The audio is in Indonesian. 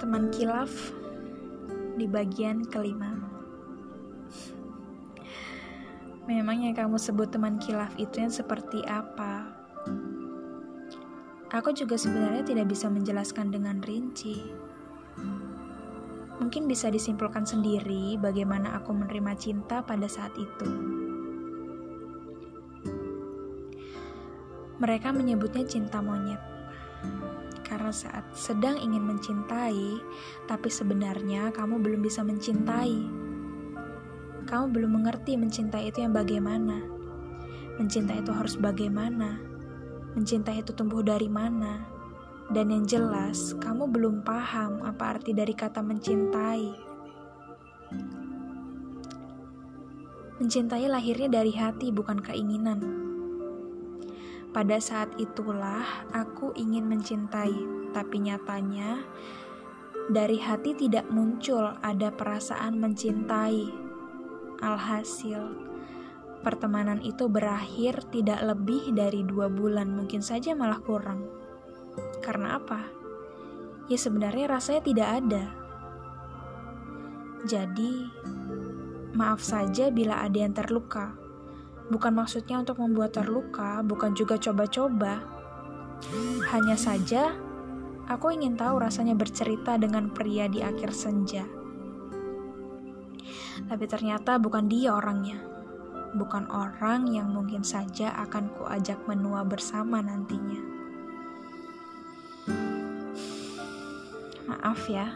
teman kilaf di bagian kelima. Memang yang kamu sebut teman kilaf itu yang seperti apa? Aku juga sebenarnya tidak bisa menjelaskan dengan rinci. Mungkin bisa disimpulkan sendiri bagaimana aku menerima cinta pada saat itu. Mereka menyebutnya cinta monyet karena saat sedang ingin mencintai, tapi sebenarnya kamu belum bisa mencintai. Kamu belum mengerti mencintai itu yang bagaimana. Mencintai itu harus bagaimana. Mencintai itu tumbuh dari mana. Dan yang jelas, kamu belum paham apa arti dari kata mencintai. Mencintai lahirnya dari hati, bukan keinginan. Pada saat itulah aku ingin mencintai, tapi nyatanya dari hati tidak muncul ada perasaan mencintai. Alhasil, pertemanan itu berakhir tidak lebih dari dua bulan, mungkin saja malah kurang. Karena apa? Ya sebenarnya rasanya tidak ada. Jadi, maaf saja bila ada yang terluka Bukan maksudnya untuk membuat terluka, bukan juga coba-coba. Hanya saja, aku ingin tahu rasanya bercerita dengan pria di akhir senja. Tapi ternyata bukan dia orangnya. Bukan orang yang mungkin saja akan kuajak menua bersama nantinya. Maaf ya.